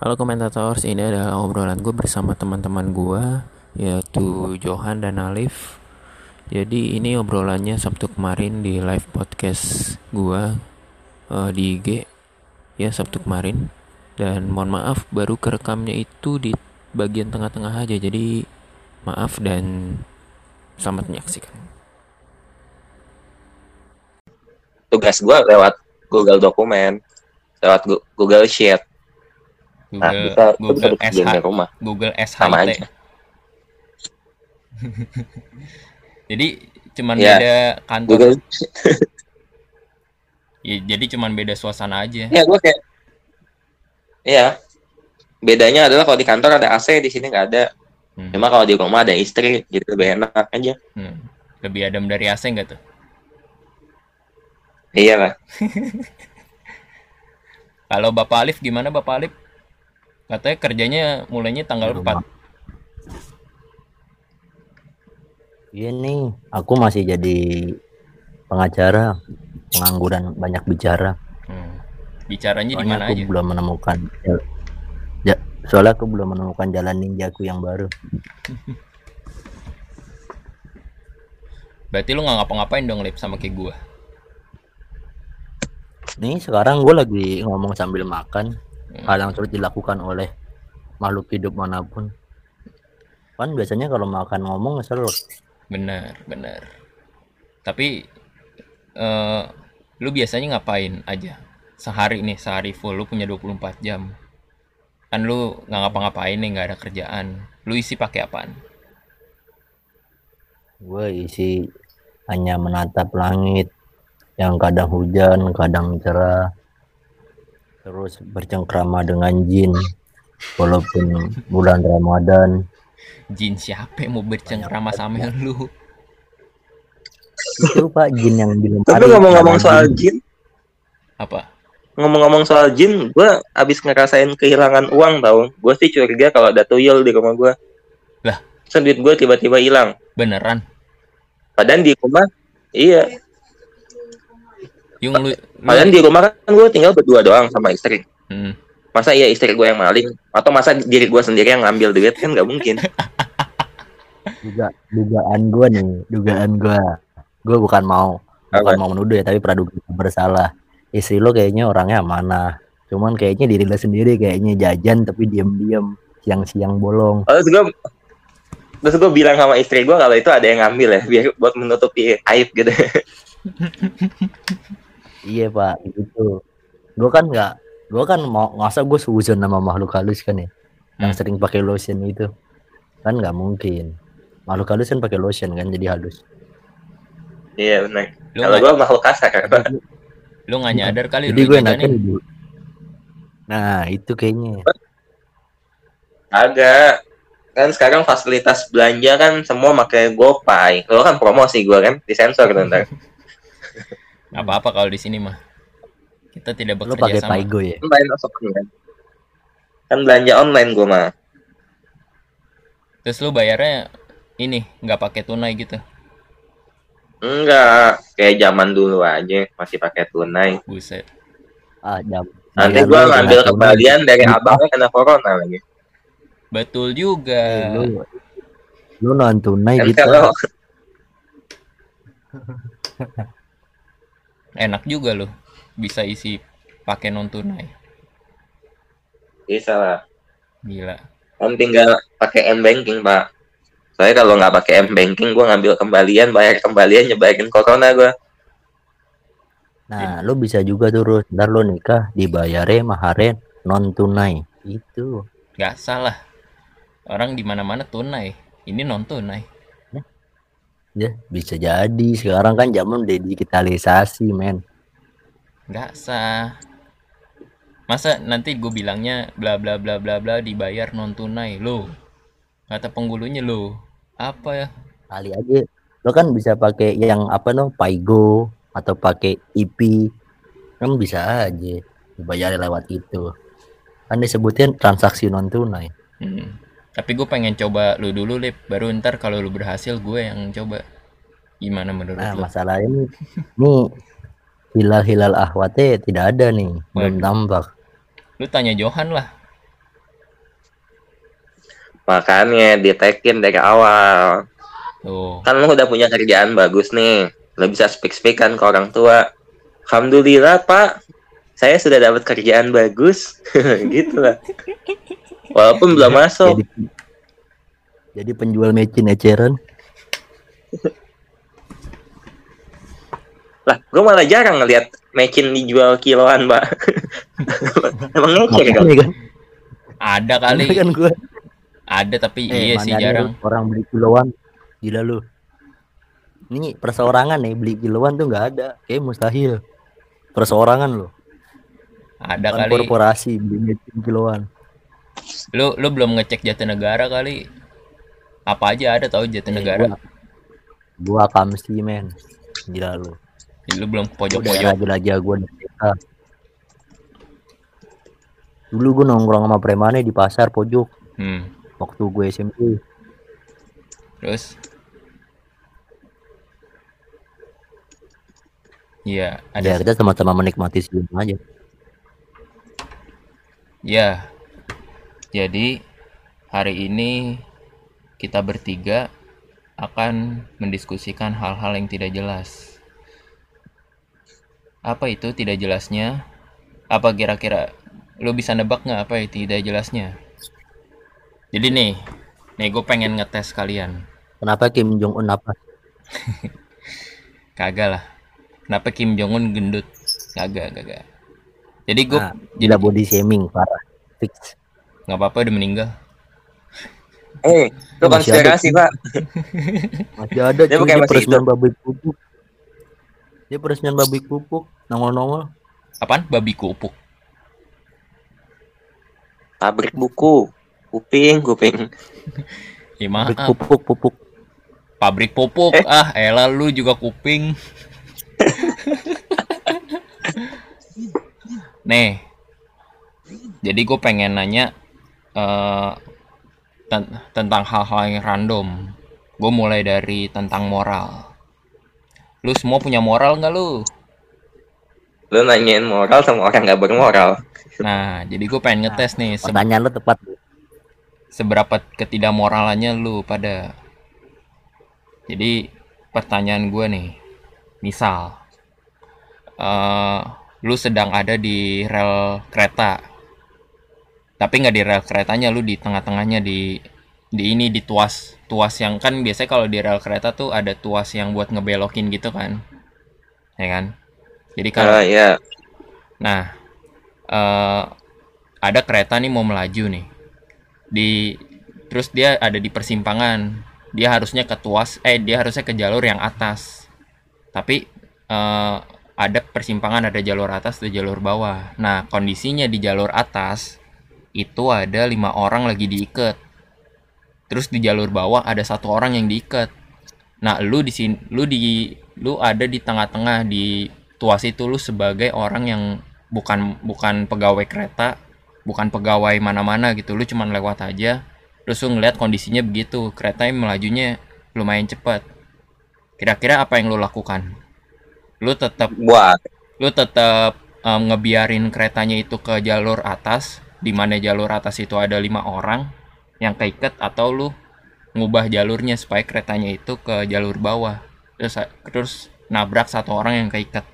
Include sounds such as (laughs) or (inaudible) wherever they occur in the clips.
Halo komentators, ini adalah obrolan gue bersama teman-teman gue yaitu Johan dan Alif. Jadi ini obrolannya Sabtu kemarin di live podcast gue uh, di IG ya Sabtu kemarin. Dan mohon maaf baru kerekamnya itu di bagian tengah-tengah aja. Jadi maaf dan selamat menyaksikan. Tugas gue lewat Google Dokumen, lewat Google Sheet Google nah, bisa, Google bisa SH, rumah. Google SHIT. Sama aja. (laughs) jadi cuman ya, beda kantor. Google. (laughs) ya, jadi cuman beda suasana aja. Ya gue kayak, iya. Bedanya adalah kalau di kantor ada AC, di sini nggak ada. Hmm. Cuma kalau di rumah ada istri, gitu lebih enak aja. Hmm. Lebih adem dari AC nggak tuh? Iya lah. (laughs) kalau Bapak Alif gimana Bapak Alif? Katanya kerjanya mulainya tanggal 4. Iya nih, aku masih jadi pengacara, pengangguran banyak bicara. Hmm. Bicaranya di mana aja? belum menemukan ya, soalnya aku belum menemukan jalan ninjaku yang baru. (laughs) Berarti lu nggak ngapa-ngapain dong lip sama kayak gua. Nih sekarang gue lagi ngomong sambil makan. Hal yang sulit dilakukan oleh makhluk hidup mana pun. Kan biasanya kalau makan ngomong seru. Benar benar. Tapi uh, lu biasanya ngapain aja? Sehari nih sehari full lu punya 24 jam. Kan lu nggak ngapa-ngapain nih nggak ada kerjaan. Lu isi pakai apaan? Gue isi hanya menatap langit yang kadang hujan kadang cerah terus bercengkrama dengan jin walaupun bulan Ramadan. Jin siapa yang mau bercengkrama sama lu? Itu pak jin yang di tapi ngomong-ngomong soal jin apa? ngomong-ngomong soal jin gue abis ngerasain kehilangan uang tau. Gue sih curiga kalau ada tuyul di rumah gue lah. Sendiri gue tiba-tiba hilang. Beneran? Padahal di rumah iya yung lu, Padahal di rumah kan gue tinggal berdua doang sama istri. Hmm. Masa iya istri gue yang maling? Atau masa diri gue sendiri yang ngambil duit kan nggak mungkin. (laughs) Duga, dugaan gue nih, dugaan gue. Gue bukan mau Apa? bukan mau menuduh ya, tapi praduga bersalah. Istri lo kayaknya orangnya mana? Cuman kayaknya diri lo sendiri kayaknya jajan tapi diam-diam siang-siang bolong. Terus gue terus gue bilang sama istri gue kalau itu ada yang ngambil ya biar buat menutupi aib gitu (laughs) Iya pak, gitu. Gue kan nggak, gue kan mau ngasa gue suzon nama makhluk halus kan ya, hmm. yang sering pakai lotion itu, kan nggak mungkin. Makhluk halus kan pakai lotion kan jadi halus. Iya benar. Kalau gue makhluk kasar kan. Lu nggak nyadar kali. Jadi gue enakan ibu. Nah itu kayaknya. Agak kan sekarang fasilitas belanja kan semua pakai GoPay. Lo kan promosi gue kan disensor ntar. (laughs) apa-apa kalau di sini mah kita tidak bekerja Lu pakai sama. Paigo ya? Kan? kan belanja online gue mah. Terus lu bayarnya ini nggak pakai tunai gitu? Enggak, kayak zaman dulu aja masih pakai tunai. Buset. Ah, jam. Nanti gua ngambil kembalian dari abangnya kena corona lagi. Betul juga. lu, lu non tunai gitu. (laughs) enak juga loh bisa isi pakai non tunai. Bisa lah. Gila. Kan tinggal pakai m banking pak. Saya kalau nggak pakai m banking gue ngambil kembalian bayar kembalian nyebarin corona gue nah lo bisa juga terus ntar lo nikah dibayarnya maharin non tunai. Itu nggak salah. Orang di mana mana tunai. Ini non tunai Ya, bisa jadi. Sekarang kan zaman udah digitalisasi, men. Nggak sah. Masa nanti gue bilangnya bla bla bla bla bla dibayar non tunai lo. Kata penggulunya lo. Apa ya? Kali aja. Lo kan bisa pakai yang apa no, Paigo atau pakai IP. Kan bisa aja dibayar lewat itu. Kan disebutnya transaksi non tunai. Hmm tapi gue pengen coba lu dulu lip. Baru ntar kalau lu berhasil gue yang coba. Gimana menurut nah, lu? masalah ini nih hilal hilal ahwate tidak ada nih. Belum tampak. Lu tanya Johan lah. Makanya ditekin dari awal. Tuh. kan lu udah punya kerjaan bagus nih. Lu bisa speak speak kan ke orang tua. Alhamdulillah pak saya sudah dapat kerjaan bagus. (laughs) Gitu lah walaupun belum masuk. jadi jadi penjual mecin eceran lah gue malah jarang ngelihat mecin dijual kiloan pak. (laughs) Emang ngecer kan kan Ada kali. kan gue Ada tapi eh, iya sih jarang. orang beli kiloan? Gila lu. Ini perseorangan nih beli kiloan tuh nggak ada. Kayak mustahil. Perseorangan lo Ada Bukan kali. korporasi kiloan Lu lu belum ngecek Jatinegara kali. Apa aja ada tahu Jatinegara? Eh, gua, gua kamsi men gila lu Lu belum pojok-pojok. jelajah gua TK. dulu gua nongkrong sama premannya di pasar pojok Hmm. waktu gue SMP Terus Iya, ada ya kita sama-sama menikmati senyum aja Ya, jadi hari ini kita bertiga akan mendiskusikan hal-hal yang tidak jelas. Apa itu tidak jelasnya? Apa kira-kira lu bisa nebak nggak apa itu tidak jelasnya? Jadi nih, nih gue pengen ngetes kalian. kenapa Kim Jong Un apa (laughs) Kagak lah. Kenapa Kim Jong Un gendut? Kagak, kagak. Jadi gue, nah, jadi gila body shaming parah fix nggak apa-apa udah meninggal. eh itu ada, konspirasi pak masih ada (laughs) Dia cuy pakai dia peresmian pabrik pupuk dia peresmian pabrik pupuk nongol-nongol Apaan? Babi kupuk. pabrik buku kuping kuping Ya pabrik maaf. pupuk pupuk Pabrik pupuk. Eh. Ah, elah lu juga kuping. (laughs) Nih. Jadi gue pengen nanya eh ten- tentang hal-hal yang random. Gue mulai dari tentang moral. Lu semua punya moral nggak lu? lu nanyain moral sama orang nggak bermoral Nah, jadi gue pengen ngetes nih se- pertanyaan lo tepat seberapa ketidakmoralannya lu pada. Jadi pertanyaan gue nih, misal eh lu sedang ada di rel kereta, tapi nggak di rel keretanya, lu di tengah-tengahnya di di ini di tuas tuas yang kan biasanya kalau di rel kereta tuh ada tuas yang buat ngebelokin gitu kan, ya kan? Jadi kalau Ah ya Nah, eh ada kereta nih mau melaju nih. Di terus dia ada di persimpangan. Dia harusnya ke tuas eh dia harusnya ke jalur yang atas. Tapi eh ada persimpangan ada jalur atas ada jalur bawah. Nah, kondisinya di jalur atas itu ada lima orang lagi diikat. Terus di jalur bawah ada satu orang yang diikat. Nah, lu di sini lu di lu ada di tengah-tengah di tuas itu lu sebagai orang yang bukan bukan pegawai kereta, bukan pegawai mana-mana gitu. Lu cuman lewat aja. Terus lu ngeliat kondisinya begitu, keretanya melajunya lumayan cepat. Kira-kira apa yang lu lakukan? Lu tetap buat lu tetap em, ngebiarin keretanya itu ke jalur atas, di mana jalur atas itu ada lima orang yang keikat atau lu ngubah jalurnya supaya keretanya itu ke jalur bawah. Terus terus nabrak satu orang yang keikat.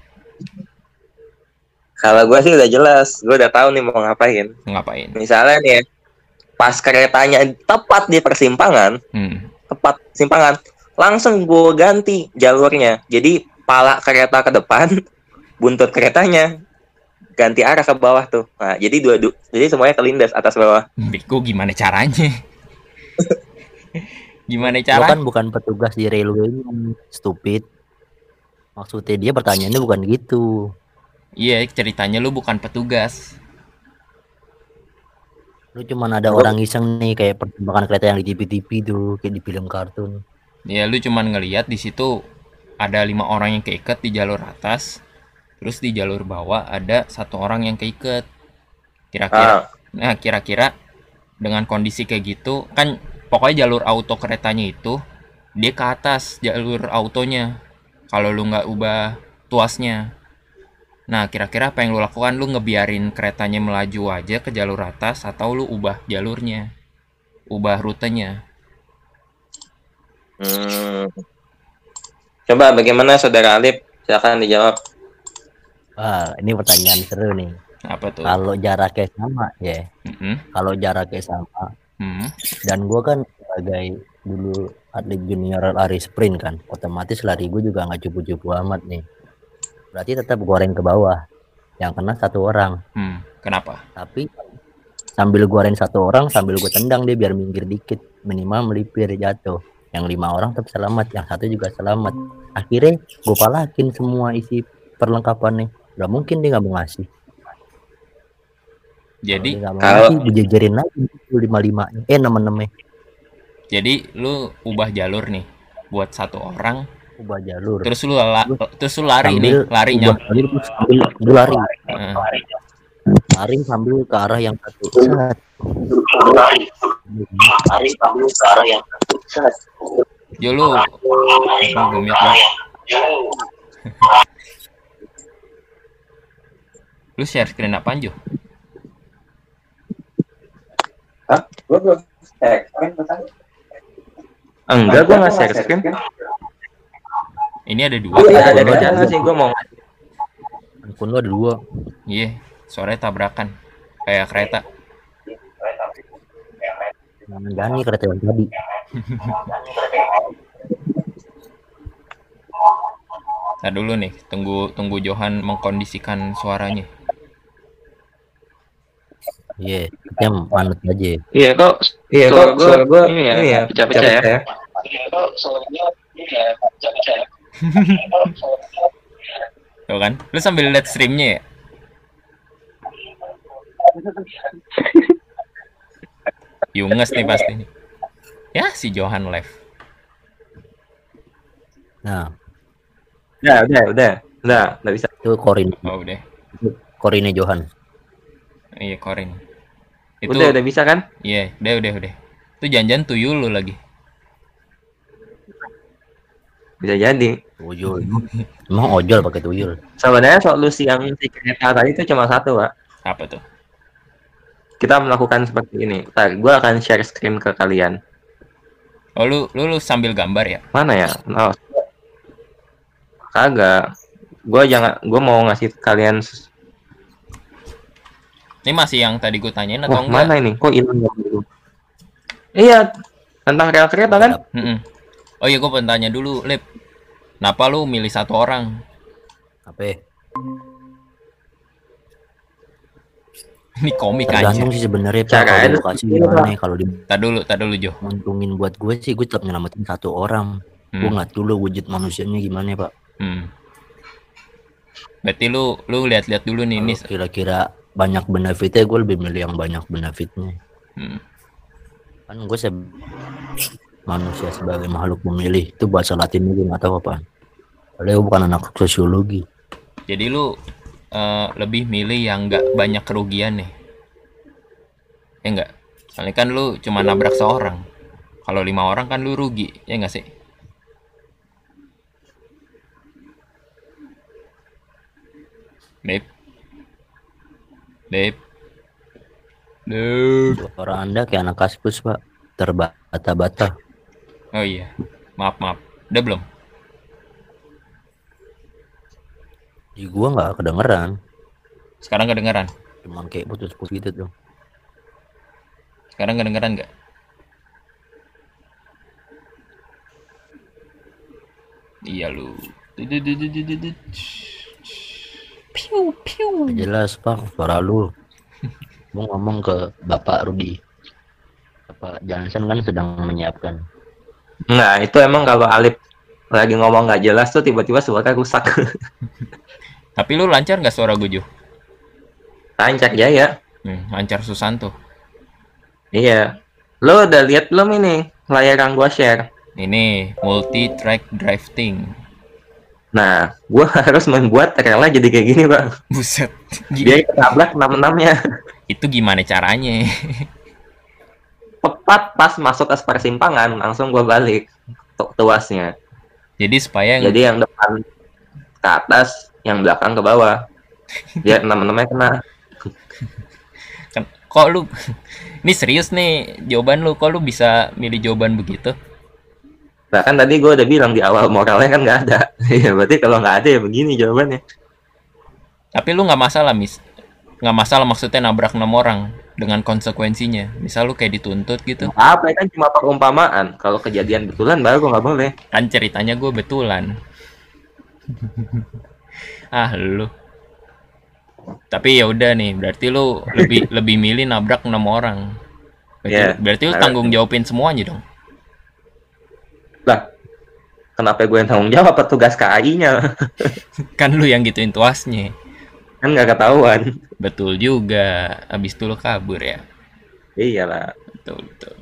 kalau gue sih udah jelas gue udah tahu nih mau ngapain Ngapain? misalnya nih ya, pas keretanya tepat di persimpangan Hmm. tepat simpangan langsung gue ganti jalurnya jadi pala kereta ke depan (laughs) buntut keretanya ganti arah ke bawah tuh nah jadi dua du- jadi semuanya kelindas atas bawah Beko gimana caranya? (laughs) gimana lo cara? kan bukan petugas di railway stupid maksudnya dia pertanyaannya bukan gitu Iya, ceritanya lu bukan petugas. lu cuman ada orang iseng nih kayak pertimbangan kereta yang di TV-TV tuh kayak di film kartun Ya lu cuman ngeliat di situ ada lima orang yang keikat di jalur atas, terus di jalur bawah ada satu orang yang keikat. Kira-kira, ah nah kira-kira dengan kondisi kayak gitu kan pokoknya jalur auto keretanya itu dia ke atas jalur autonya. Kalau lu nggak ubah tuasnya. Nah kira-kira apa yang lu lakukan? Lu ngebiarin keretanya melaju aja ke jalur atas atau lu ubah jalurnya? ubah rutenya. Hmm. Coba bagaimana saudara Alif? Silakan dijawab. Wah, ini pertanyaan seru nih. Apa tuh? Kalau jaraknya sama ya, Mm-mm. kalau jaraknya sama Hmm. dan gua kan sebagai dulu atlet junior lari sprint kan, otomatis lari gue juga nggak cupu-cupu amat nih. Berarti tetap goreng ke bawah. Yang kena satu orang. Hmm. Kenapa? Tapi sambil goreng satu orang, sambil gue tendang dia biar minggir dikit, minimal melipir jatuh. Yang lima orang tetap selamat, yang satu juga selamat. Akhirnya gue palakin semua isi perlengkapannya. Gak mungkin dia nggak mau ngasih. Jadi Kalau nggak kalau- ngasih, gue jajarin lagi lima lima eh enam enam jadi lu ubah jalur nih buat satu orang, ubah jalur. terus lu la- terus lu lari Sambil nih, lari ubah nyam. jalur, terus sambil gue lari, Heeh. lari sambil ke arah yang satu. Lari sambil ke arah yang Yo lu, share screen apaan Jo? Hah? Gua belum share screen Enggak, gua nggak share screen. Ini ada dua. Gua Iya, ada ada rencana dua. sih gua mau. Handphone lu ada dua. Iya, suaranya tabrakan. Kayak kereta. Jangan gani kereta yang tadi. Nah dulu nih, tunggu tunggu Johan mengkondisikan suaranya. Iya, kita manut aja. Iya kok. Iya Suara kok. gua Suara gua ini ya, ini ya. pecah-pecah ya. (laughs) Tuh kan? Lu sambil lihat streamnya ya? (laughs) Yunges nih pasti nih. Ya si Johan live. Nah, Udah, udah, udah. Udah, udah bisa. itu korin Oh udah. korinnya Johan. Iya Korin. Itu Udah, udah bisa kan? Iya, udah udah udah. Itu janjian tuyul lu lagi. Bisa jadi. Tuyul. Emang ojol pakai tuyul. Sebenarnya solusi yang si kereta tadi itu cuma satu, Pak. Apa tuh? Kita melakukan seperti ini. Ntar, gua akan share screen ke kalian. Oh lu lu, lu sambil gambar ya? Mana ya? Oh. Kagak. Gua jangan gua mau ngasih kalian Ini masih yang tadi gue tanyain atau Wah, enggak? mana ini? Kok hilang ya dulu? Iya, tentang rel kereta kan? Mm-mm. Oh iya gue pengen tanya dulu, Lip. Kenapa lu milih satu orang? Apa? Ini komik Tergantung aja. sih sebenarnya Pak Cara sendiri, gimana ya, kalau di Tak dulu, tak dulu Jo. untungin buat gue sih gue tetap nyelamatin satu orang. Gue Hmm. ngeliat dulu wujud manusianya gimana ya Pak. Hmm. Berarti lu lu lihat-lihat dulu nih ini. Kira-kira banyak benefitnya gue lebih milih yang banyak benefitnya. Hmm. Kan gue se manusia sebagai makhluk memilih itu bahasa Latin gue nggak tahu apa. Padahal gue bukan anak sosiologi. Jadi lu eh, lebih milih yang nggak banyak kerugian nih. Ya enggak? Soalnya kan lu cuma nabrak seorang. Kalau lima orang kan lu rugi, ya enggak sih? Dep. Dep. Dep. Suara anda kayak anak kaspus Pak. Terbata-bata. Oh iya. Maaf, maaf. Udah belum? Di gua nggak kedengeran. Sekarang kedengeran? Cuman kayak putus-putus gitu tuh. Sekarang kedengeran nggak? Iya lu. Piu piu. Jelas Pak suara lu. (laughs) Mau ngomong ke Bapak Rudi. Bapak Johnson kan sedang menyiapkan. Nah, itu emang kalau Alip lagi ngomong nggak jelas tuh tiba-tiba suara rusak. (laughs) Tapi lu lancar nggak suara gue Jo? Lancar ya ya. Hmm, lancar Susanto. Iya. Lo udah lihat belum ini layar yang gua share? Ini multi track drifting. Nah, gua (laughs) harus membuat relnya jadi kayak gini, Bang. Buset. Gi- Biar ketabrak enam-enamnya. Itu gimana caranya? Tepat pas masuk ke persimpangan, langsung gua balik tu- tuasnya. Jadi supaya yang Jadi yang depan ke atas, yang belakang ke bawah. Biar enam-enamnya kena. Ken- kok lu ini serius nih jawaban lu kok lu bisa milih jawaban begitu Nah kan tadi gue udah bilang di awal moralnya kan nggak ada. (laughs) Iya berarti kalau nggak ada ya begini jawabannya. tapi lu nggak masalah mis nggak masalah maksudnya nabrak enam orang dengan konsekuensinya misal lu kayak dituntut gitu Apa kan cuma perumpamaan. Kalau kejadian betulan baru nggak boleh. kan ceritanya gue betulan (laughs) ah lu tapi ya udah nih berarti lu lebih (laughs) lebih milih nabrak enam orang berarti, Iya. berarti lu tanggung jawabin semuanya dong Lah kenapa gue yang tanggung jawab petugas KAI-nya? (laughs) kan lu yang gituin tuasnya kan nggak ketahuan. betul juga abis itu lu kabur ya Iyalah. betul betul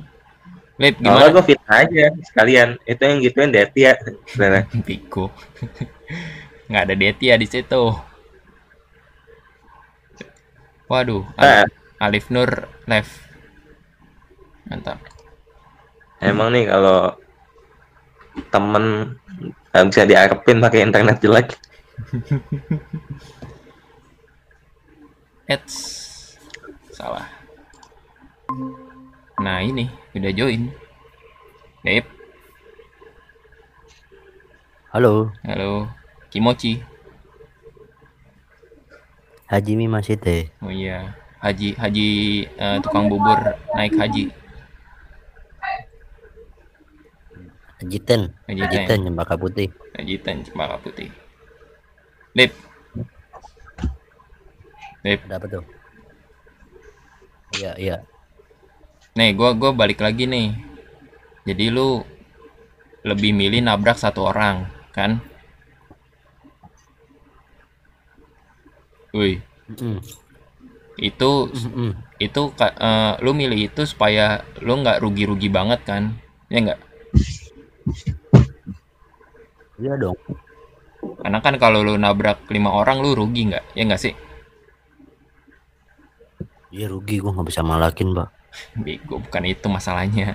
Lip Kalau gimana gue fit aja sekalian. Itu yang gituin Deti ya. (laughs) Bener. Nggak ada Deti ya di situ. Waduh Nah, Alif Nur left mantap. Emang nih kalau temen nggak bisa diarepin pakai internet jelek. (laughs) Eits salah. Nah ini udah join. Lip Halo, halo Kimochi Haji Mi masih teh. oh iya Haji Haji eh, tukang bubur naik haji Haji Ten, Haji Haji Ten. Ten Cempaka Putih. Haji Tan Cempaka Putih Lip Lip Ada apa tuh? Iya, iya. Nih, gua gua balik lagi nih. Jadi lu lebih milih nabrak satu orang, kan? Wih, Mm-mm. itu Mm-mm. itu ka- eh, lu milih itu supaya lu nggak rugi-rugi banget kan? Ya nggak? Iya dong. Karena kan kalau lu nabrak lima orang lu rugi nggak? Ya nggak sih? Iya rugi gua nggak bisa malakin, Pak. Bego, bukan itu masalahnya.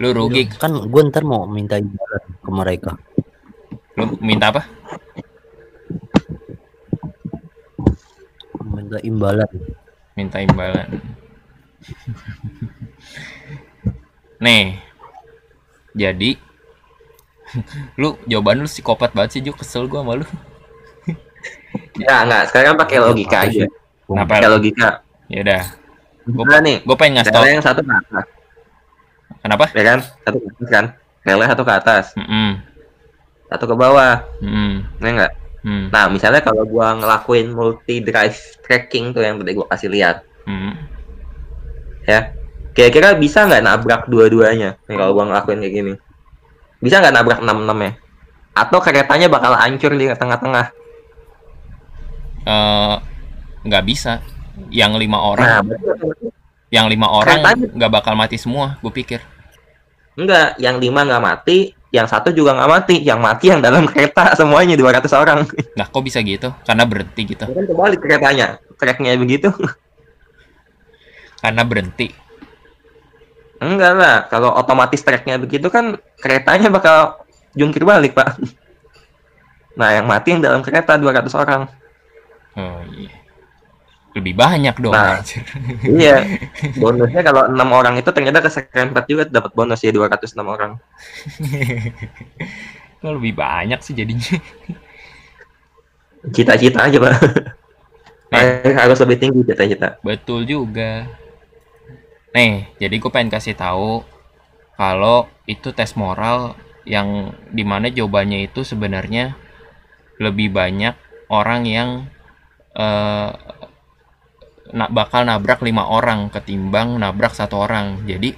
Lu rugi, Kan gua ntar mau minta imbalan ke mereka. Lu minta apa? Minta imbalan. minta imbalan. Nih, jadi (laughs) lu jawaban lu psikopat banget sih, Ju. Kesel gua sama lu. (laughs) Ya nggak. Sekarang pakai logika aja. Kenapa? Pakai logika. Ya udah, Gua nih. gue pengen ngasih tau. Yang satu ke atas, Kenapa? ya kan? Satu ke atas kan? Rela satu ke atas, Mm-mm, satu ke bawah, mm-mm, ya nggak? mm, Nah, misalnya kalau gua ngelakuin multi drive tracking tuh yang tadi gua kasih lihat, mm. ya. Kira-kira bisa nggak nabrak dua-duanya? Nih kalau gua ngelakuin kayak gini. Bisa nggak nabrak enam enamnya? Atau keretanya bakal hancur di tengah-tengah? Eh, nggak bisa. Yang lima Nah, orang, berarti- yang lima orang nggak bakal mati semua. Gue pikir. enggak, yang lima nggak mati, yang satu juga nggak mati, yang mati yang dalam kereta semuanya 200 orang. Nah, kok bisa gitu? Karena berhenti gitu. kan kebalik keretanya, tracknya begitu. Karena berhenti. Enggak lah, kalau otomatis tracknya begitu kan keretanya bakal jungkir balik, Pak. Nah, yang mati yang dalam kereta 200 orang. Oh iya. Lebih banyak dong. Nah. anjir. (laughs) iya. Bonusnya kalau enam orang itu ternyata keserempet juga dapat bonus ya 206 orang. (laughs) Kok lebih banyak sih jadinya. Cita-cita aja, Pak. Nah. Harus lebih tinggi cita-cita. Betul juga. Nih, jadi gue pengen kasih tahu kalau itu tes moral yang di mana jawabannya itu sebenarnya lebih banyak orang yang eh, nak bakal nabrak lima orang ketimbang nabrak satu orang. Jadi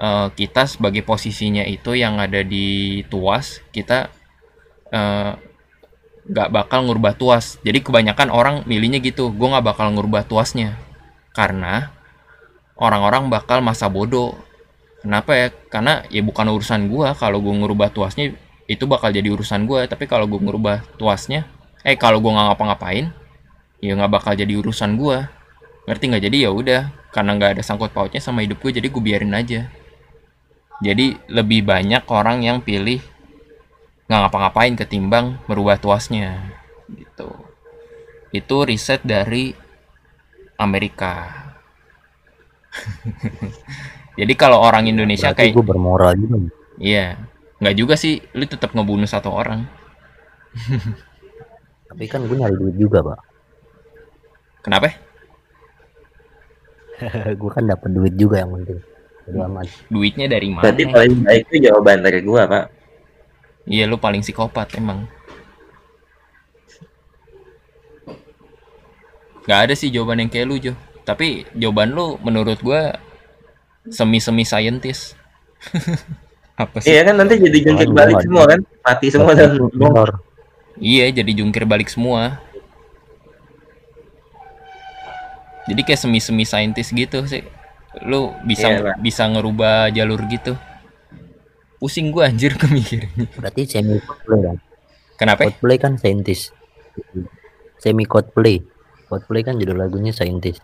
eh, kita sebagai posisinya itu yang ada di tuas kita eh, nggak bakal ngubah tuas. Jadi kebanyakan orang milihnya gitu. Gue nggak bakal ngubah tuasnya karena orang-orang bakal masa bodoh. Kenapa ya? Karena ya bukan urusan gua kalau gue ngerubah tuasnya itu bakal jadi urusan gua. Tapi kalau gue ngerubah tuasnya, eh kalau gue nggak ngapa-ngapain, ya nggak bakal jadi urusan gua. Ngerti nggak? Jadi ya udah, karena nggak ada sangkut pautnya sama hidup gue, jadi gue biarin aja. Jadi lebih banyak orang yang pilih nggak ngapa-ngapain ketimbang merubah tuasnya, gitu. itu riset dari Amerika. (laughs) Jadi kalau orang Indonesia Berarti kayak gue bermoral juga. iya, nggak juga sih, lu tetap ngebunuh satu orang. (laughs) Tapi kan gue nyari duit juga, Pak. Kenapa? (laughs) gue kan dapat duit juga yang penting. Aman. Duitnya dari mana? Berarti paling baik itu jawaban dari gua, Pak. Iya, lu paling psikopat emang. Gak ada sih jawaban yang kayak lu, Jo. Tapi jawaban lu menurut gua semi-semi scientist. (laughs) Apa sih? Iya kan nanti jadi jungkir balik semua kan. Mati semua dan. Iya, jadi jungkir balik semua. Jadi kayak semi-semi scientist gitu sih. Lu bisa Pak. bisa ngerubah jalur gitu. Pusing gua anjir kemikirnya. Berarti semi cosplay kan? Kenapa? Coldplay kan saintis. Semi cosplay. Coldplay kan judul lagunya saintis.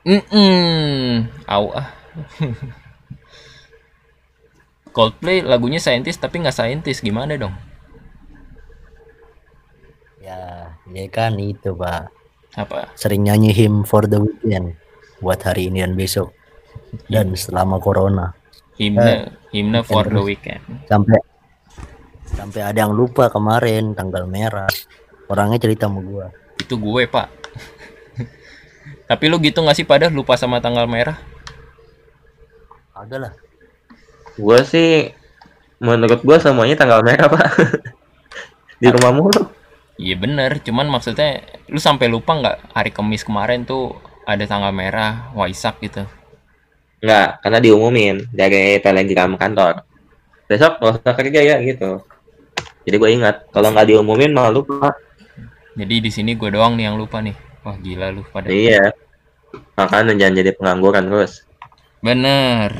Mm Au ah. Coldplay lagunya scientist tapi nggak scientist gimana dong? Ya, dia kan itu, Pak. Apa? Sering nyanyi him for the weekend buat hari ini dan besok. Dan selama corona. Himne himne for the weekend. Sampai sampai ada yang lupa kemarin tanggal merah. Orangnya cerita sama gua. Itu gue pak. (laughs) tapi lu gitu nggak sih pada lupa sama tanggal merah? Ada lah. gua sih menurut gua semuanya tanggal merah, Pak. (laughs) Di rumah mulu. Iya bener, cuman maksudnya lu sampai lupa nggak hari Kamis kemarin tuh ada tanggal merah Waisak gitu. Enggak, karena diumumin dari telegram kantor. Besok nggak usah kerja ya gitu. Jadi gue ingat, kalau nggak diumumin malah lupa. Jadi di sini gue doang nih yang lupa nih. Wah gila lu pada. Iya. Makanya jangan jadi pengangguran terus. Bener.